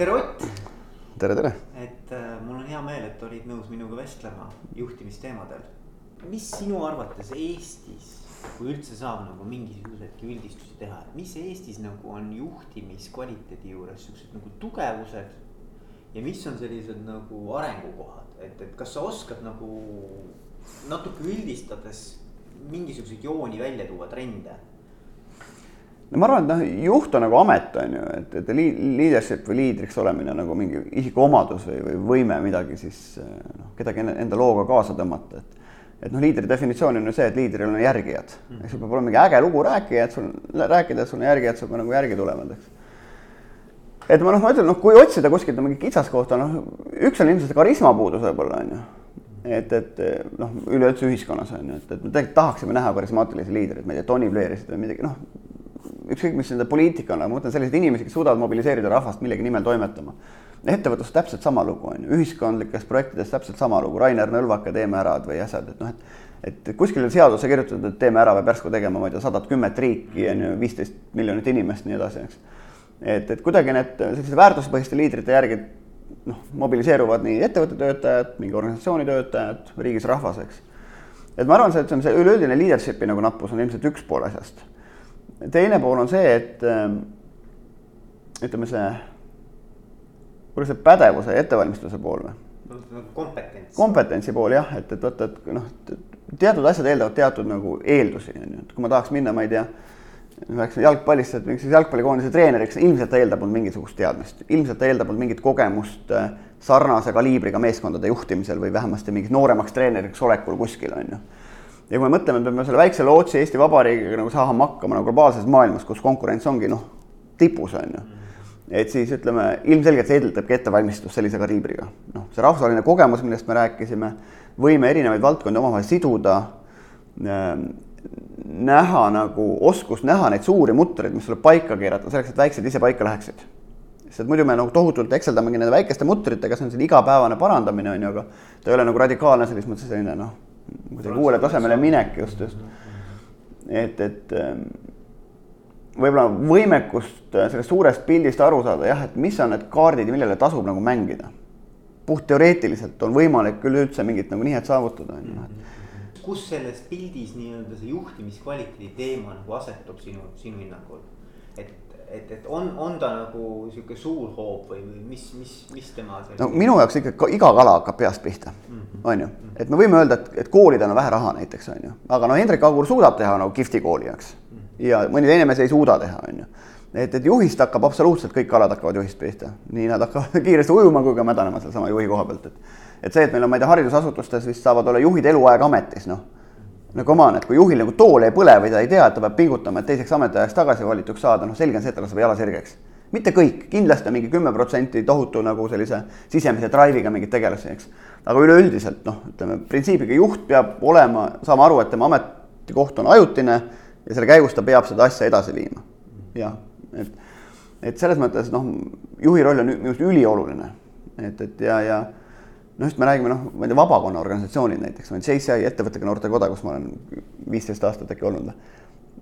tere, Ott. tere, tere. et äh, mul on hea meel, et olid nõus minuga vestlema juhtimisteemadel. mis sinu arvates Eestis, kui üldse saab nagu mingisuguseidki üldistusi teha, et mis Eestis nagu on juhtimiskvaliteedi juures siuksed nagu tugevused ja mis on sellised nagu arengukohad, et, et kas sa oskad nagu natuke üldistades mingisuguseid jooni välja tuua, trende? No ma arvan, et noh, juht on nagu amet, on ju, et, et leadership või liidriks olemine nagu mingi isikuomadus või, või võime midagi siis noh, kedagi enda looga kaasa tõmmata, et et noh, liidri definitsioon on ju see, et liidril on järgijad. Mm, eks sul peab olema mingi äge lugu rääkija, et sul rääkida, et sul on järgijad sinuga nagu järgi tulevad, eks. et ma noh, ma ütlen, noh, kui otsida kuskilt no, mingit kitsaskohta, noh, üks on ilmselt karisma puudus võib-olla on ju. Et, et noh, üleüldse ühiskonnas on ju, et, et me tegelikult tahaksime näha karismaatilisi liidreid, ma ei tea, Tony Blairised või midagi, noh, ükskõik, mis nende poliitika on, aga ma mõtlen selliseid inimesi, kes suudavad mobiliseerida rahvast millegi nimel toimetama. ettevõtlus täpselt sama lugu on ju, ühiskondlikes projektides täpselt sama lugu, Rainer Nõlvaka Teeme ära või asjad, et noh, et et kuskil on seaduse kirjutatud, et teeme ära, peab järsku tegema, ma ei tea, sadat kümmet riiki on ju, viisteist miljonit inimest, nii edasi, eks. et, et kuidagi need sellised väärtuspõhiste liidrite järgi noh, mobiliseeruvad nii ettevõtte töötajad, mingi organisatsiooni töötajad, riigis rahvas, eks. et ma arvan, see, on see üleüldine leadership'i nagu nappus on ilmselt üks pool asjast teine pool on see, et ähm, ütleme, see, kuidas see pädevuse ja ettevalmistuse pool või? kompetents. kompetentsi pool jah, et, et vaata, et noh, teatud asjad eeldavad teatud nagu eeldusi, on ju, et kui ma tahaks minna, ma ei tea, läheks jalgpallist, et mingiks jalgpallikoondise treeneriks, ilmselt ta eeldab mul mingisugust teadmist, ilmselt ta eeldab mul mingit kogemust äh, sarnase kaliibriga meeskondade juhtimisel või vähemasti mingit nooremaks treeneriks olekul kuskil, on ju ja kui me mõtleme, peame selle väikse lootsi Eesti Vabariigiga nagu saama hakkama nagu globaalses maailmas, kus konkurents ongi noh, tipus on ju. et siis ütleme, ilmselgelt see eeldabki ettevalmistust sellise kaliibriga. noh, see rahvusvaheline kogemus, millest me rääkisime, võime erinevaid valdkondi omavahel siduda äh,, näha nagu, oskus näha neid suuri mutreid, mis tuleb paika keerata selleks, et väiksed ise paika läheksid sest muidu me nagu tohutult ekseldamegi nende väikeste mutritega, see on selline igapäevane parandamine, on ju, aga ta ei ole nagu radikaalne selles mõttes selline noh, kuidagi uuele tasemele minek just, just. et, et ähm, võib-olla võimekust äh, sellest suurest pildist aru saada jah, et mis on need kaardid, millele tasub nagu mängida. puht teoreetiliselt on võimalik üleüldse mingit nagu nihet saavutada, on ju, noh. kus selles pildis nii-öelda see juhtimiskvaliteedi teema nagu asetub sinu, sinu hinnangul? et et, et on, on ta nagu sihuke suur hoop või, või mis, mis, mis tema. no minu jaoks ikka iga kala hakkab peast pihta mm, -hmm. on ju, et me võime öelda, et, et koolidel on vähe raha näiteks on ju, aga no Hendrik Agur suudab teha nagu kihvti kooli, eks mm. -hmm. ja mõni teine mees ei suuda teha, on ju et, et juhist hakkab absoluutselt kõik kalad hakkavad juhist pihta, nii nad hakkavad kiiresti ujuma kui ka mädanema sealsama juhi koha pealt, et. et see, et meil on, ma ei tea, haridusasutustes vist saavad olla juhid eluaeg ametis, noh nagu oma on, et kui juhil nagu tool ei põle või ta ei tea, et ta peab pingutama, et teiseks ametiajaks tagasi valituks saada, noh, selge on see, et tal saab jala sirgeks. mitte kõik, kindlasti on mingi kümme protsenti tohutu nagu sellise sisemise drive'iga mingeid tegelasi, eks. aga üleüldiselt noh, ütleme printsiibiga juht peab olema, saama aru, et tema ametikoht on ajutine ja selle käigus ta peab seda asja edasi viima. jah, et, et selles mõttes noh, juhi roll on minu arust ülioluline, et, et ja, ja noh, just me räägime noh, ma ei tea, vabakonna organisatsioonid näiteks, JCI ettevõttega noortekoda, kus ma olen viisteist aastat äkki olnud.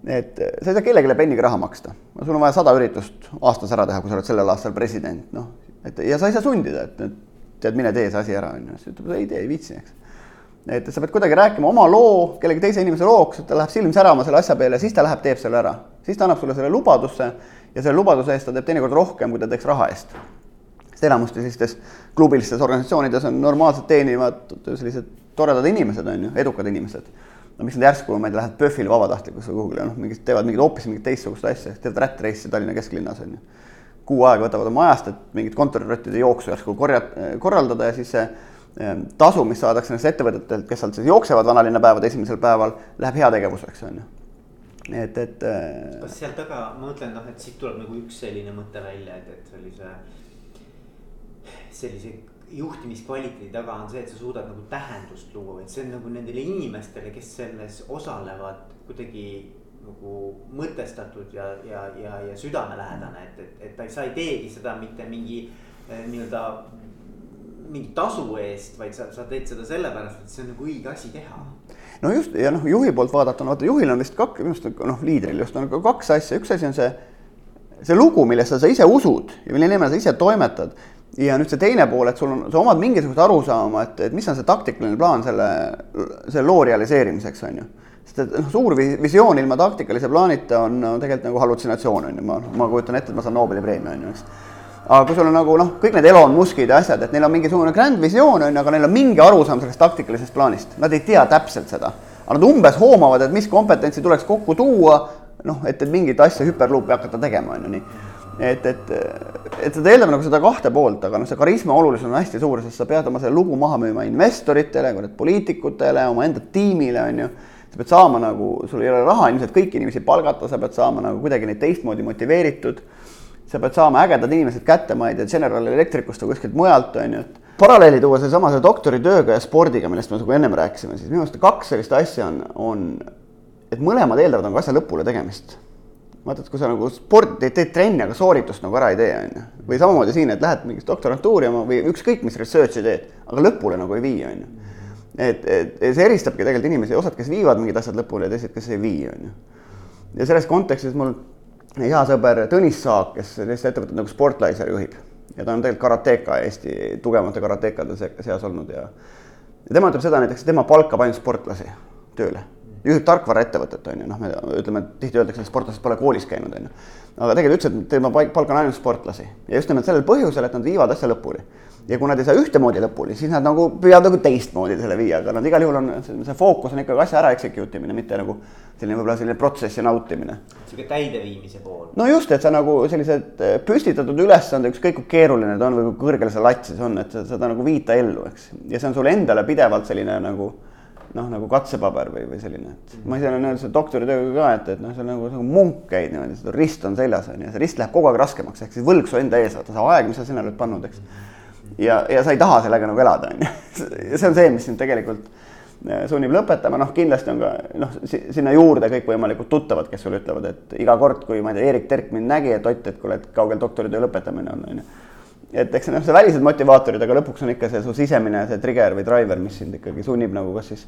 et sa ei saa kellelegi penniga raha maksta, sul on vaja sada üritust aastas ära teha, kui sa oled sellel aastal president, noh. et ja sa ei saa sundida, et, tead, mine tee see asi ära, on ju, siis ütleb, ei tee, ei viitsi, eks. et sa pead kuidagi rääkima oma loo kellegi teise inimese looks, et ta läheb silm särama selle asja peale, siis ta läheb, teeb selle ära. siis ta annab sulle selle lubadusse ja selle lubaduse eest ta teeb teinekord rohkem, kui ta teeks raha eest sest enamustes sellistes klubilistes organisatsioonides on normaalselt teenivad sellised toredad inimesed, on ju, edukad inimesed. no miks nad järsku, ma ei tea, lähevad PÖFFile vabatahtlikuks või kuhugile, noh, mingid teevad mingit hoopis mingit teistsugust asja, teevad rätt reisi Tallinna kesklinnas, on ju. kuu aega võtavad oma ajast, et mingit kontorirottide jooksu järsku korja-, korraldada ja siis see ehm, tasu, mis saadakse nendest ettevõtetelt, kes sealt siis jooksevad vanalinna päevade esimesel päeval, läheb heategevuseks, on ju et, et. Äh, kas seal taga, ma mõtlen, noh, et siit tuleb nagu üks selline mõte välja, et, et sellise sellise juhtimiskvaliteedi taga on see, et sa suudad nagu tähendust luua, et see on nagu nendele inimestele, kes selles osalevad, kuidagi nagu mõtestatud ja, ja, ja, ja südamelähedane, et, et, et ta ei, sa ei teegi seda mitte mingi eh, nii-öelda mingi tasu eest, vaid sa, sa teed seda sellepärast, et see on nagu õige asi teha. no just ja noh, juhi poolt vaadatuna, vaata juhil on vist kaks, minu arust noh, liidril just on kaks asja, üks asi on see see lugu, millesse sa ise usud ja mille nimel sa ise toimetad ja nüüd see teine pool, et sul on, sa omad mingisugust arusaama, et, et mis on see taktikaline plaan selle, selle loo realiseerimiseks, on ju. sest et noh, suur visioon ilma taktikalise plaanita on no, tegelikult nagu hallutsinatsioon, on ju, ma, ma kujutan ette, et ma saan Nobeli preemia, on ju, eks. aga kui sul on nagu noh, kõik need Elon Muskid ja asjad, et neil on mingisugune grand visioon, on ju, aga neil on mingi arusaam sellest taktikalisest plaanist, nad ei tea täpselt seda. aga nad umbes hoomavad, et mis kompetentsi tuleks kokku tuua, noh, et, et mingit asja hüperluupi hakata tegema, on ju nii et, et, et seda eeldab nagu seda kahte poolt, aga noh, see karisma olulisus on hästi suur, sest sa pead oma selle lugu maha müüma investoritele, poliitikutele, omaenda tiimile, on ju. sa pead saama nagu, sul ei ole raha ilmselt kõiki inimesi palgata, sa pead saama nagu kuidagi neid teistmoodi motiveeritud. sa pead saama ägedad inimesed kätte, ma ei tea, General Electricust või kuskilt mujalt, on ju, et paralleeli tuua seesama see doktoritööga ja spordiga, millest me nagu ennem rääkisime, siis minu arust kaks sellist asja on, on, et mõlemad eeldavad nagu asja lõpule tegemist vaata, et kui sa nagu sport, teed, trenni, aga sooritust nagu ära ei tee, on ju. või samamoodi siin, et lähed mingit doktorantuuri oma või ükskõik mis research'i teed, aga lõpule nagu ei vii, on ju. et, et see eristabki tegelikult inimesi, osad, kes viivad mingid asjad lõpule ja teised, kes ei vii, on ju. ja selles kontekstis mul hea sõber Tõnis Saak, kes sellist ettevõtet nagu Sportlizer juhib ja ta on tegelikult karateka Eesti tugevamate karatekade seas olnud ja ja tema ütleb seda näiteks, tema palkab ainult sportlasi tööle juhib tarkvaraettevõtet, on ju, noh, me ütleme, tihti öeldakse, et sportlased pole koolis käinud, on ju. aga tegelikult ütles, et tema palk on ainult sportlasi ja just nimelt sellel põhjusel, et nad viivad asja lõpuni. ja kui nad ei saa ühtemoodi lõpuni, siis nad nagu püüavad nagu teistmoodi selle viia, aga nad igal juhul on, see fookus on ikkagi asja ära execute imine, mitte nagu selline võib-olla selline protsessi nautimine. sihuke täideviimise pool. no just, et sa nagu sellised eh, püstitatud ülesande, ükskõik kui keeruline ta on või kui kõrgel see lats siis on, et sa seda nagu viita ellu, eks. ja see on sulle endale pidevalt selline nagu noh, nagu katsepaber või, või selline, et mm -hmm. ma ise olen öelnud selle doktoritööga ka, et, et noh, see on nagu, nagu munk käid niimoodi, seda rist on seljas on ju, see rist läheb kogu aeg raskemaks, ehk siis võlg su enda ees, vaata see aeg, mis sa sinna oled pannud, eks. ja, ja sa ei taha sellega nagu elada, on ju. see on see, mis sind tegelikult äh, sunnib lõpetama, noh, kindlasti on ka noh, sinna juurde kõikvõimalikud tuttavad, kes sulle ütlevad, et iga kord, kui ma ei tea, Erik Terk mind nägi, et Ott, et kuule, et kaugel doktoritöö lõpetamine on, on ju et eks noh, see välised motivaatorid, aga lõpuks on ikka see su sisemine see trigger või driver, mis sind ikkagi sunnib nagu kas siis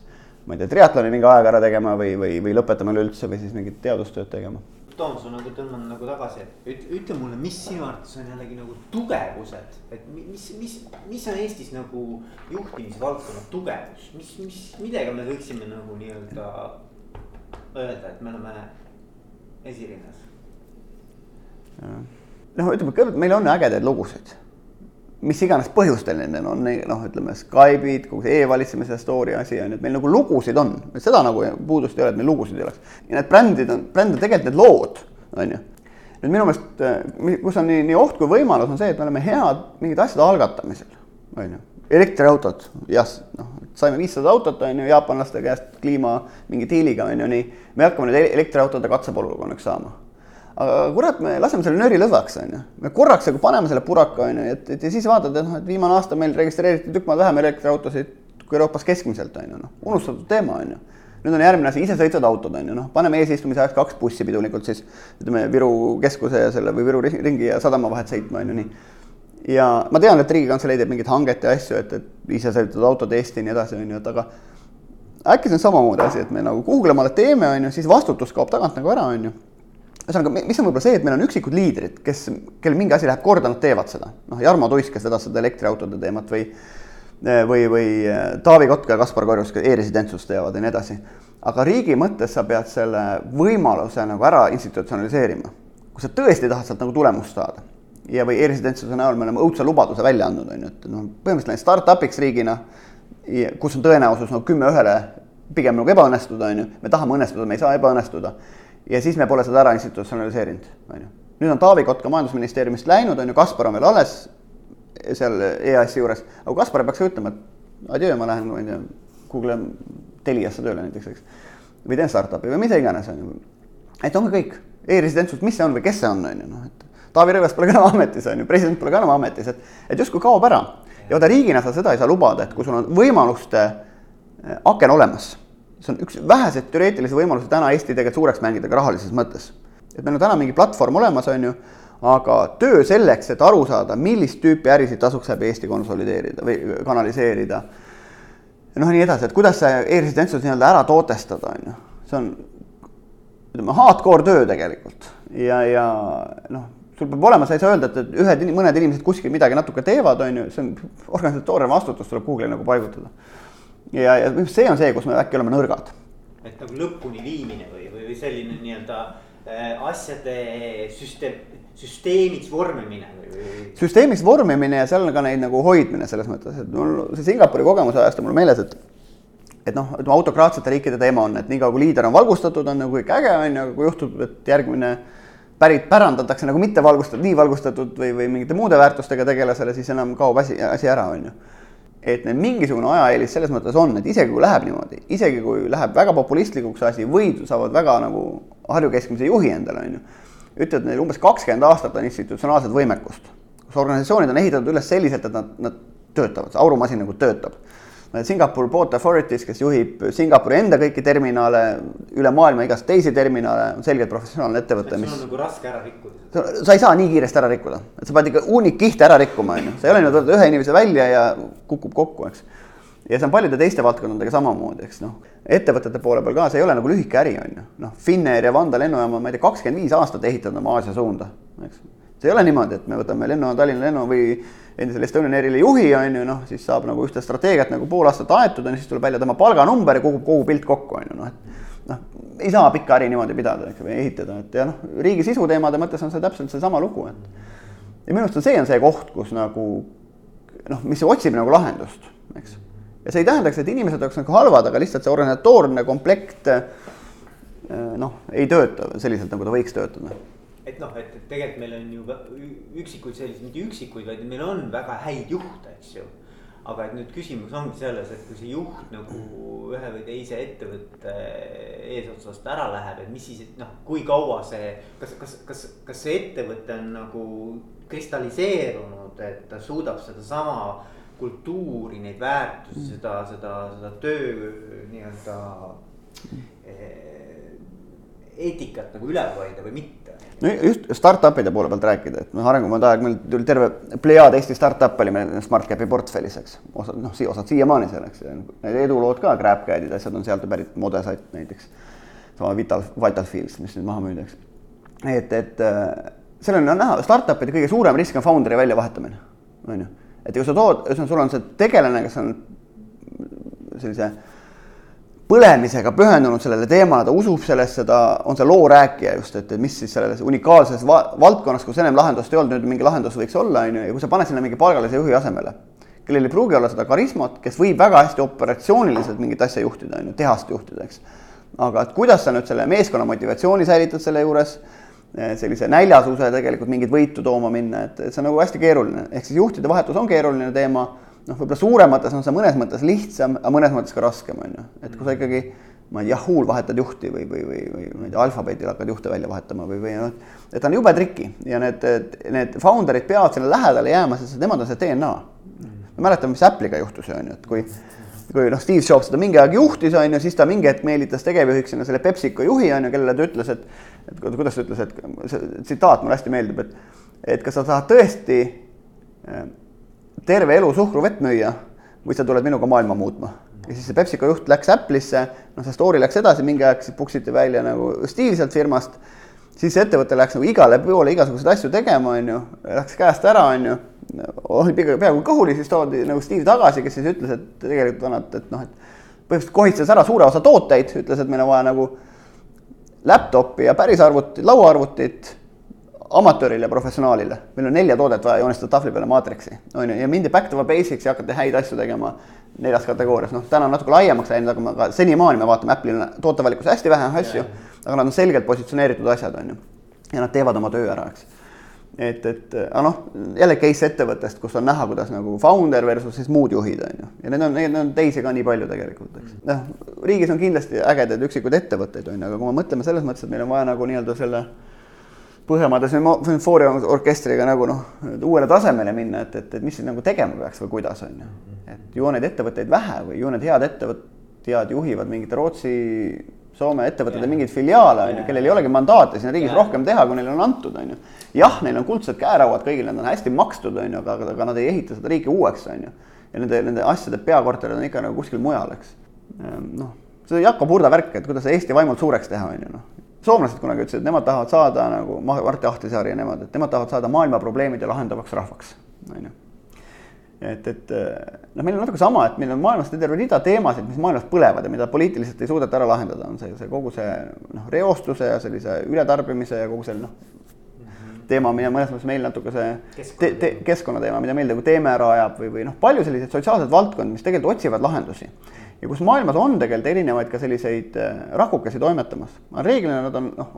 ma ei tea, triatloni mingi aeg ära tegema või, või, või lõpetama üleüldse või siis mingit teadustööd tegema. Toon su nagu tõmban nagu tagasi, et ütle, ütle mulle, mis sinu arvates on jällegi nagu tugevused, et mis, mis, mis on Eestis nagu juhtimisvaldkonna tugevus, mis, mis, millega me võiksime nagu nii-öelda öelda, et me oleme esirinnas? noh, ütleme kõigepealt meil on ägedaid lugusid mis iganes põhjustel nendel on, noh, ütleme Skype'id, kogu see e-valitsemise story asi on ju, et meil nagu lugusid on, seda nagu puudust ei ole, et meil lugusid ei oleks. ja need brändid on, bränd on tegelikult need lood, on ju. nüüd minu meelest, eh, kus on nii, nii oht kui võimalus, on see, et me oleme head mingite asjade algatamisel, on ju. elektriautod, jah, noh, saime viissada autot, on ju, jaapanlaste käest kliima mingi diiliga, on ju, nii. me hakkame nüüd elektriautode katsepolügooniks saama aga kurat, me laseme selle nööri lõdvaks, on ju. me korraks nagu paneme selle puraka, on ju, et, et ja siis vaatad, et noh, et viimane aasta meil registreeriti tükk maad vähem elektriautosid kui Euroopas keskmiselt, on ju, noh, unustatud teema, on ju. nüüd on järgmine asi, isesõitvad autod, on ju, noh, paneme eesistumise ajaks kaks bussi pidulikult siis ütleme Viru keskuse ja selle või Viru ringi ja sadama vahet sõitma, on ju, nii. ja ma tean, et Riigikantselei teeb mingit hanget ja asju, et, et isesõitvad autod Eesti ja nii edasi, on ju, et aga äkki see on samamoodi asi, et me nagu kuhugile maale teeme, on ju, siis vastutus kaob tagant nagu ära, on ju ühesõnaga, mis on võib-olla see, et meil on üksikud liidrid, kes, kellel mingi asi läheb korda, nad teevad seda. noh, Jarmo Tuisk, kes vedas seda elektriautode teemat või, või, või äh, Taavi Kotka ja Kaspar Korjus e-residentsust teevad ja nii edasi. aga riigi mõttes sa pead selle võimaluse nagu ära institutsionaliseerima. kui sa tõesti tahad sealt nagu tulemust saada ja, või e-residentsuse näol me oleme õudse lubaduse välja andnud, on ju, et noh, põhimõtteliselt startup'iks riigina, kus on tõenäosus nagu kümme ühele pigem nagu ebaõnnestuda, on ju, me tahame õnnestuda, me ei saa ebaõnnestuda ja siis me pole seda ära institutsionaliseerinud, on ju. nüüd on Taavi Kotka majandusministeeriumist läinud, on ju, Kaspar on veel alles seal EAS-i juures, aga Kaspar peaks ka ütlema, et adjöö, ma lähen, ma ei tea, Google Teliasse tööle näiteks, eks. või teen startup'i või mida iganes, on ju. et ongi kõik e, e-residentsus, mis see on või kes see on, on ju, noh, et Taavi Rõivas pole ka enam ametis, on ju, president pole ka enam ametis, et, et justkui kaob ära. ja vaata, riigina sa seda ei saa lubada, et kui sul on võimaluste aken olemas see on üks väheseid teoreetilisi võimalusi täna Eesti tegelikult suureks mängida ka rahalises mõttes. et meil on täna mingi platvorm olemas, on ju, aga töö selleks, et aru saada, millist tüüpi ärisid tasuks läbi Eesti konsolideerida või kanaliseerida. noh, nii edasi, et kuidas see e-residentsus nii-öelda ära tootestada, on ju, see on ütleme, hardcore töö tegelikult ja, ja noh, sul peab olema, sa ei saa öelda, et, et ühed, mõned inimesed kuskil midagi natuke teevad, on ju, see on organisatoorne vastutus tuleb kuhugile nagu paigutada. Ja, ja see on see, kus me äkki oleme nõrgad. et nagu lõpuni viimine või, või selline nii-öelda äh, asjade süsteem, süsteemiks vormimine või, või? süsteemiks vormimine ja seal on ka neid nagu hoidmine selles mõttes, et mul see Singapuri kogemuse ajast on mul meeles, et et noh, ütleme autokraatsete riikide teema on, et niikaua kui liider on valgustatud, on nagu kõik äge, on ju, aga kui juhtub, et järgmine pärit pärandatakse nagu mitte valgustatud, nii valgustatud või, või mingite muude väärtustega tegelasele, siis enam kaob asi, asi ära, on ju. Et neil mingisugune ajaeelis selles mõttes on, et isegi kui läheb niimoodi, isegi kui läheb väga populistlikuks asi või saavad väga nagu Harju keskmise juhi endale, on ju. ütlevad neil umbes kakskümmend aastat on institutsionaalset võimekust, kus organisatsioonid on ehitatud üles selliselt, et nad, nad töötavad, see aurumasin nagu töötab Singapore Port Authorities, kes juhib Singapuri enda kõiki terminale, üle maailma igast teisi terminale, on selgelt professionaalne ettevõte, mis. sul on nagu raske ära rikkuda. sa ei saa nii kiiresti ära rikkuda, et sa pead ikka hunnik-kihte ära rikkuma, on ju, sa ei ole niimoodi, ühe inimese välja ja kukub kokku, eks. ja see on paljude teiste valdkondadega samamoodi, eks noh, ettevõtete poole peal ka, see ei ole nagu lühike äri, on ju. noh, Finnair ja Vanda lennujaama, ma ei tea, kakskümmend viis aastat ehitanud oma Aasia suunda, eks. see ei ole niimoodi, et me võtame lennujaama Tallinna lennu või endisele Estonian Airile juhi, on ju, noh, siis saab nagu ühte strateegiat nagu pool aastat aetud, on ju, siis tuleb välja tema palganumber ja kogub kogu pilt kokku, on ju, noh, et noh, ei saa pikka äri niimoodi pidada, eks, või ehitada, et ja noh, riigi sisuteemade mõttes on see täpselt seesama lugu, et ja minu arust on see on see koht, kus nagu noh, mis otsib nagu lahendust, eks. ja see ei tähendaks, et inimesed oleks nagu halvad, aga lihtsalt see organisatoorne komplekt noh, ei tööta selliselt, nagu ta võiks töötada et noh, et tegelikult meil on ju üksikuid selliseid, mitte üksikuid, vaid meil on väga häid juhte, eks ju. Aga et nüüd küsimus ongi selles, et kui see juht nagu ühe või teise ettevõtte eesotsast ära läheb, et mis siis, noh, kui kaua see, kas, kas, kas, kas see ettevõte on nagu kristalliseerunud, et ta suudab sedasama kultuuri, neid väärtusi, seda, seda, seda töö nii-öelda eh, eetikat nagu üleval hoida või mitte no just startup'ide poole pealt rääkida, et noh, arengumaade aeg meil tuli terve plejaad Eesti startup'e oli meil SmartCapi portfellis, eks. osad noh, osad siiamaani seal, eks. Need edulood ka, GrabCAD-id, asjad on sealt pärit, Modesite näiteks. sama Vital, Vital Fields, mis nüüd maha müüdi, eks. et, et äh, seal on näha, startup'ide kõige suurem risk on founder'i väljavahetamine, on ju. et kui sa tood, ühesõnaga sul on see tegelane, kes on sellise põlemisega pühendunud sellele teemale, ta usub sellesse, ta on see loo rääkija just, et, mis siis selles unikaalses va valdkonnas, kus ennem lahendust ei olnud, nüüd mingi lahendus võiks olla, on ju, ja kui sa paned sinna mingi palgalise juhi asemele, kellel ei pruugi olla seda karismat, kes võib väga hästi operatsiooniliselt mingit asja juhtida, on ju, tehast juhtida, eks. aga et kuidas sa nüüd selle meeskonna motivatsiooni säilitad selle juures, eh, sellise näljasuse tegelikult mingit võitu tooma minna, et, et see on nagu hästi keeruline, ehk siis juhtide vahetus on keeruline teema noh, võib-olla suuremates on see mõnes mõttes lihtsam, aga mõnes mõttes ka raskem, on ju. et kui sa ikkagi, ma ei tea, Yahoo'l vahetad juhti või, või, või, või ma ei tea, Alphabetil hakkad juhte välja vahetama või, või noh, et ta on jube triki ja need, need founder'id peavad sinna lähedale jääma, sest nemad on see DNA. me mäletame, mis Apple'iga juhtus, on ju, et kui kui noh, Steve Jobs seda mingi aeg juhtis, on ju, siis ta mingi hetk meelitas tegevjuhiks sinna selle PepsiCo juhi, on ju, kellele ta ütles, et et kuidas ta ütles, et see tsitaat mulle hästi meeldib, et et kas sa tahad tõesti terve elu suhkruvett müüa või sa tuled minuga maailma muutma. ja siis see PepsiCo juht läks Apple'isse, noh, see story läks edasi, mingi aeg siis puksiti välja nagu stiilselt firmast. siis see ettevõte läks nagu igale poole igasuguseid asju tegema, on ju, läks käest ära, on ju. oli peaaegu kõhuli, siis toodi nagu Steve tagasi, kes siis ütles, et tegelikult et, et noh, et põhimõtteliselt kohitses ära suure osa tooteid, ütles, et meil on vaja nagu laptop'i ja päris arvutit, lauaarvutit amatöörile ja professionaalile. meil on nelja toodet vaja joonistada tahvli peale maatriksi, on ju, ja mindi back to the basics ja hakati häid asju tegema neljas kategoorias, noh, täna on natuke laiemaks läinud, aga, aga senimaani me vaatame Apple'il tootevalikus hästi vähe asju, aga nad on selgelt positsioneeritud asjad, on ju. ja nad teevad oma töö ära, eks. et, et aga noh, jälle case ettevõttest, kus on näha, kuidas nagu founder versus siis muud juhid, on ju. ja need on, neid on teisi ka nii palju tegelikult, eks. noh, riigis on kindlasti ägedaid üksikuid ettevõtteid, on ju, aga kui me mõtleme selles mõttes, et meil on vaja nagu nii-öelda selle Põhjamaade sümfooniaorkestriga nagu noh, uuele tasemele minna, et, et, et mis siis nagu tegema peaks või kuidas on ju. et ju on neid ettevõtteid vähe või ju need head ettevõtjad juhivad mingite Rootsi, Soome ettevõtete mingeid filiaale on ju, kellel ei olegi mandaati siin riigis ja. rohkem teha, kui neile on antud, on ju. jah, neil on kuldsed käerauad kõigil, nad on hästi makstud, on ju, aga, aga nad ei ehita seda riiki uueks, on ju. ja nende, nende asjade peakorterid on ikka nagu kuskil mujal, eks. Ehm, noh, see Jakob Hurda värk, et kuidas Eesti vaimult suureks teha, on ju noh soomlased kunagi ütlesid, et nemad tahavad saada nagu Martti Ahtisaari ja nemad, et nemad tahavad saada maailma probleemide lahendavaks rahvaks, on ju. et, et noh, meil on natuke sama, et meil on maailmas terve rida teemasid, mis maailmas põlevad ja mida poliitiliselt ei suudeta ära lahendada, on see, see kogu see noh, reostuse ja sellise ületarbimise ja kogu selle noh, teema, mida mõnes mõttes meil natuke see te, te, keskkonnateema, mida meil nagu teeme ära ajab või, või noh, palju selliseid sotsiaalseid valdkondi, mis tegelikult otsivad lahendusi ja kus maailmas on tegelikult erinevaid ka selliseid äh, rakukesi toimetamas. reeglina nad on noh,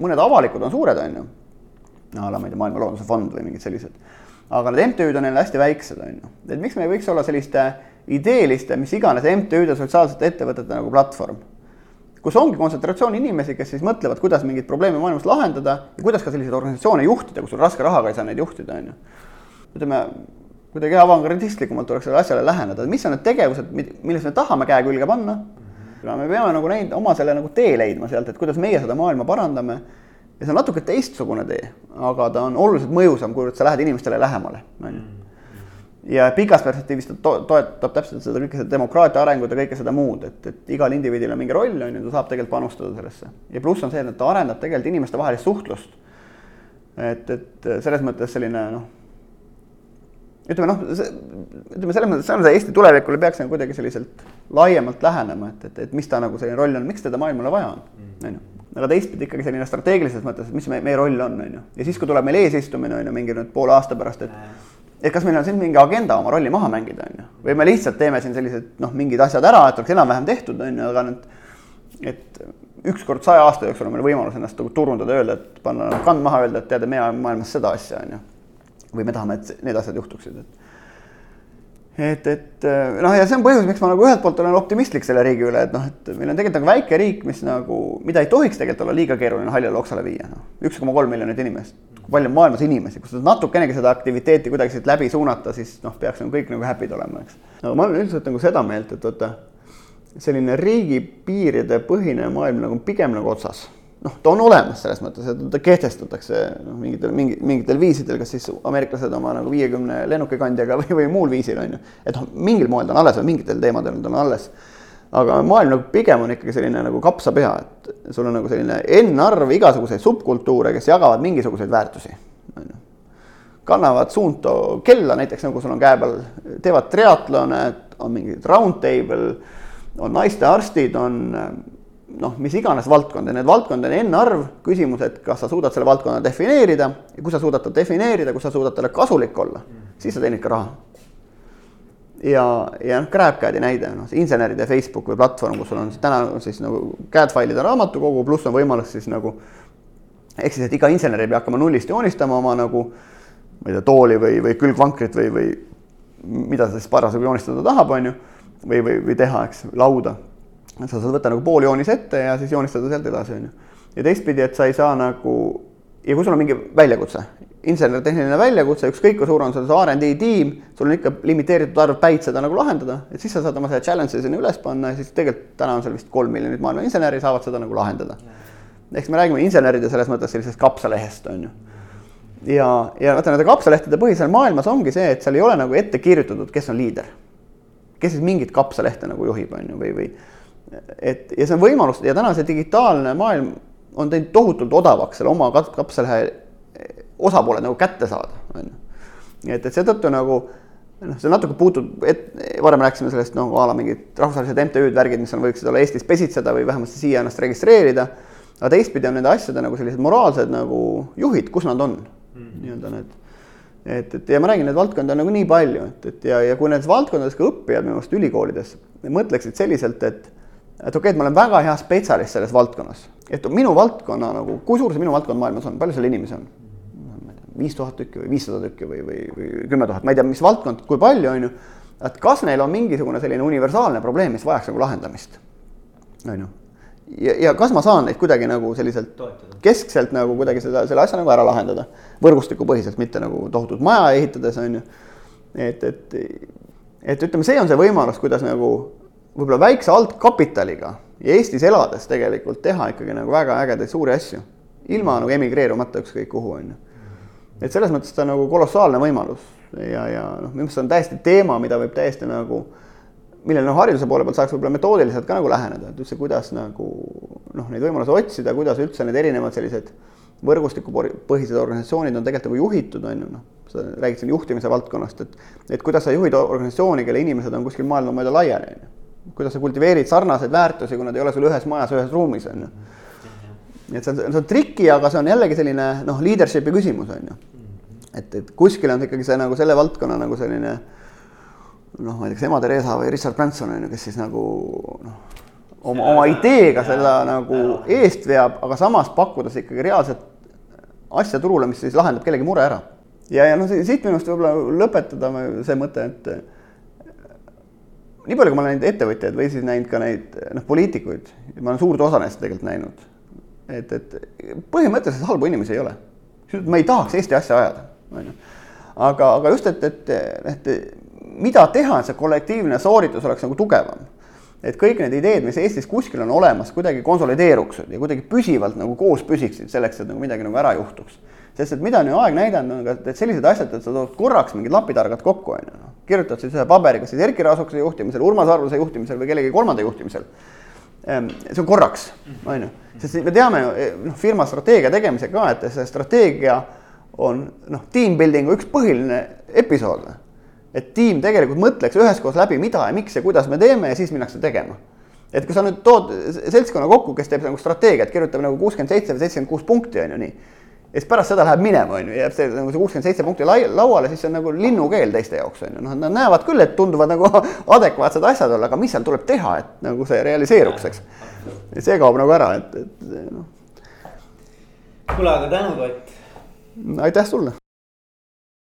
mõned avalikud on suured, on ju. a la ma ei tea, Maailma Looduse Fond või mingid sellised. aga need MTÜ-d on jälle hästi väiksed, on ju. et miks me ei võiks olla selliste ideeliste, mis iganes MTÜ-de sotsiaalsete ettevõtete nagu platvorm kus ongi kontsentratsioon inimesi, kes siis mõtlevad, kuidas mingeid probleeme maailmas lahendada ja kuidas ka selliseid organisatsioone juhtida, kus sul raske rahaga ei saa neid juhtida, on ju. ütleme, kuidagi avangardistlikumalt tuleks sellele asjale läheneda, et mis on need tegevused, milles me tahame käe külge panna. aga me peame nagu neid, oma selle nagu tee leidma sealt, et kuidas meie seda maailma parandame. ja see on natuke teistsugune tee, aga ta on oluliselt mõjusam, kuivõrd sa lähed inimestele lähemale, on ju. ja pikas perspektiivis ta to toetab täpselt seda kõike seda demokraatia arengut ja kõike seda muud, et, et igal indiviidil on mingi roll, on ju, ta saab tegelikult panustada sellesse. ja pluss on see, et ta arendab tegelikult inimestevahelist suhtlust. et, et selles mõttes selline noh ütleme noh, ütleme selles mõttes, see Eesti tulevikule peaks nagu kuidagi selliselt laiemalt lähenema, et, et, et mis ta nagu selline roll on, miks teda maailmale vaja on, on ju. aga teistpidi ikkagi selline strateegilises mõttes, et mis meie, meie roll on, on ju. ja siis, kui tuleb meil eesistumine, on ju, mingi nüüd poole aasta pärast, et et kas meil on siin mingi agenda oma rolli maha mängida, on ju. või me lihtsalt teeme siin sellised noh, mingid asjad ära, et oleks enam-vähem tehtud, on ju, aga nüüd, et ükskord saja aasta jooksul on meil võimalus ennast nagu turundada, öelda, et panna kand maha, öelda, et tead, me ajame maailmas seda asja, on ju või me tahame, et need asjad juhtuksid, et et, et noh, ja see on põhjus, miks ma nagu ühelt poolt olen optimistlik selle riigi üle, et noh, et meil on tegelikult nagu väike riik, mis nagu, mida ei tohiks tegelikult olla liiga keeruline haljale oksale viia, noh. üks koma kolm miljonit inimest, kui palju on maailmas inimesi, kui sa natukenegi seda aktiviteeti kuidagi siit läbi suunata, siis noh, peaks nagu kõik nagu happy'd olema, eks. no ma olen üldiselt nagu seda meelt, et vaata, selline riigipiiride põhine maailm nagu pigem nagu otsas noh, ta on olemas selles mõttes, et ta kehtestatakse noh, mingitel, mingi, mingitel viisidel, kas siis ameeriklased oma nagu viiekümne lennukikandjaga või, või muul viisil on ju. et noh, mingil moel ta on alles või mingitel teemadel ta on alles. aga maailm nagu pigem on ikkagi selline nagu kapsapea, et sul on nagu selline N-arv igasuguseid subkultuure, kes jagavad mingisuguseid väärtusi, on ju. kannavad suunto kella näiteks nagu sul on käe peal, teevad triatlone, on mingid round table, on naistearstid, on noh, mis iganes valdkond ja need valdkondi on n-arv, küsimus, et kas sa suudad selle valdkonna defineerida ja kui sa suudad ta defineerida, kui sa suudad talle kasulik olla, siis sa teenid ka raha. ja, ja noh, GrabCAD-i näide, noh, see inseneride Facebook või platvorm, kus sul on täna siis nagu CAD failide raamatukogu, pluss on võimalus siis nagu ehk siis, et iga insener ei pea hakkama nullist joonistama oma nagu ma ei tea, tooli või, või külgvankrit või, või mida ta siis parasjagu joonistada tahab, on ju, või, või, või teha, eks, lauda sa saad võtta nagu pooljoonise ette ja siis joonistada sealt edasi, on ju. ja teistpidi, et sa ei saa nagu, ja kui sul on mingi väljakutse, insener-tehniline väljakutse, ükskõik kui suur on sul see RD tiim, sul on ikka limiteeritud arv päid seda nagu lahendada, et siis sa saad oma selle challenge'i sinna üles panna ja siis tegelikult täna on seal vist kolm miljonit maailma inseneri saavad seda nagu lahendada. eks me räägime inseneride selles mõttes sellisest kapsalehest, on ju. ja, ja vaata nende kapsalehtede põhisel maailmas ongi see, et seal ei ole nagu ette kirjutatud, kes on liider. kes siis mingit kapsalehte nagu juhib, on ju, või, või et ja see on võimalus ja täna see digitaalne maailm on teinud tohutult odavaks selle oma kapsalehe osapooled nagu kätte saada, on ju. nii et, et seetõttu nagu noh, see natuke puutub, et varem rääkisime sellest noh, a la mingid rahvusvahelised MTÜ-d, värgid, mis on, võiksid olla Eestis pesitseda või vähemasti siia ennast registreerida. aga teistpidi on nende asjade nagu sellised moraalsed nagu juhid, kus nad on mm -hmm. nii-öelda need. et, et ja ma räägin, neid valdkondi on nagu nii palju, et, et ja, ja kui nendes valdkondades ka õppijad minu arust ülikoolides mõtleksid selliselt, et et okei okay,, et ma olen väga hea spetsialist selles valdkonnas, et minu valdkonna nagu, kui suur see minu valdkond maailmas on, palju seal inimesi on? viis tuhat tükki või viissada tükki või, või, või kümme tuhat, ma ei tea, mis valdkond, kui palju on ju. et kas neil on mingisugune selline universaalne probleem, mis vajaks nagu lahendamist, on ju. ja, ja kas ma saan neid kuidagi nagu selliselt Toetada. keskselt nagu kuidagi seda, selle asja nagu ära lahendada, võrgustikupõhiselt, mitte nagu tohutut maja ehitades, on ju. et, et, et ütleme, see on see võimalus, kuidas nagu võib-olla väikse altkapitaliga ja Eestis elades tegelikult teha ikkagi nagu väga ägedaid suuri asju. ilma nagu emigreerumata ükskõik kuhu, on ju. et selles mõttes ta nagu kolossaalne võimalus ja, ja noh, minu meelest see on täiesti teema, mida võib täiesti nagu millele noh, hariduse poole pealt saaks võib-olla metoodiliselt ka nagu läheneda, et üldse kuidas nagu noh, neid võimalusi otsida, kuidas üldse need erinevad sellised võrgustikupõhised organisatsioonid on tegelikult nagu juhitud, on ju, noh. sa räägid siin juhtimise valdkonnast, et, et kuidas sa juhid organisatsiooni, kelle inimesed on kuskil maailma mööda laiali, on ju. Kuidas sa kultiveerid sarnaseid väärtusi, kui nad ei ole sul ühes majas, ühes ruumis, on ju. et see on, see on triki, aga see on jällegi selline noh, leadership'i küsimus, on ju. et, et kuskil on ikkagi see nagu selle valdkonna nagu selline noh, ma ei tea, kas ema Theresa või Richard Branson on ju, kes siis nagu noh, oma, oma ideega selle nagu eest veab, aga samas pakkudes ikkagi reaalset asja turule, mis siis lahendab kellegi mure ära. ja, ja noh, siit minu arust võib-olla lõpetada see mõte, et nii palju, kui ma olen näinud ettevõtjaid või siis näinud ka neid noh, poliitikuid, ma olen suurt osa neist tegelikult näinud. et, et põhimõtteliselt halbu inimesi ei ole. ma ei tahaks Eesti asja ajada, on ju. aga, aga just, et, et, et mida teha, et see kollektiivne sooritus oleks nagu tugevam et kõik need ideed, mis Eestis kuskil on olemas, kuidagi konsolideeruksid ja kuidagi püsivalt nagu koos püsiksid selleks, et nagu midagi nagu ära juhtuks. Sest et mida on ju aeg näidanud, on ka, et sellised asjad, et sa tood korraks mingid lapitargad kokku, on ju, noh. kirjutad siis ühe paberi, kas siis Erkki Raasukese juhtimisel, Urmas Arvuse juhtimisel või kellegi kolmanda juhtimisel. Ehm, see on korraks, on ju, sest me teame ju eh, noh, firma strateegia tegemisel ka, et see strateegia on noh, team building'u üks põhiline episood et tiim tegelikult mõtleks üheskoos läbi, mida ja miks ja kuidas me teeme ja siis minnakse tegema. et kui sa nüüd tood seltskonna kokku, kes teeb nagu strateegiat, kirjutab nagu kuuskümmend seitse või seitsekümmend kuus punkti on ju nii. Ja siis pärast seda läheb minema, on ju, jääb see nagu see kuuskümmend seitse punkti lai, lauale, siis see on nagu linnukeel teiste jaoks on ju, noh, nad näevad küll, et tunduvad nagu adekvaatsed asjad olla, aga mis seal tuleb teha, et nagu see realiseeruks, eks. see kaob nagu ära, et, et noh. kuule, aga tänud, Ott. aitäh sulle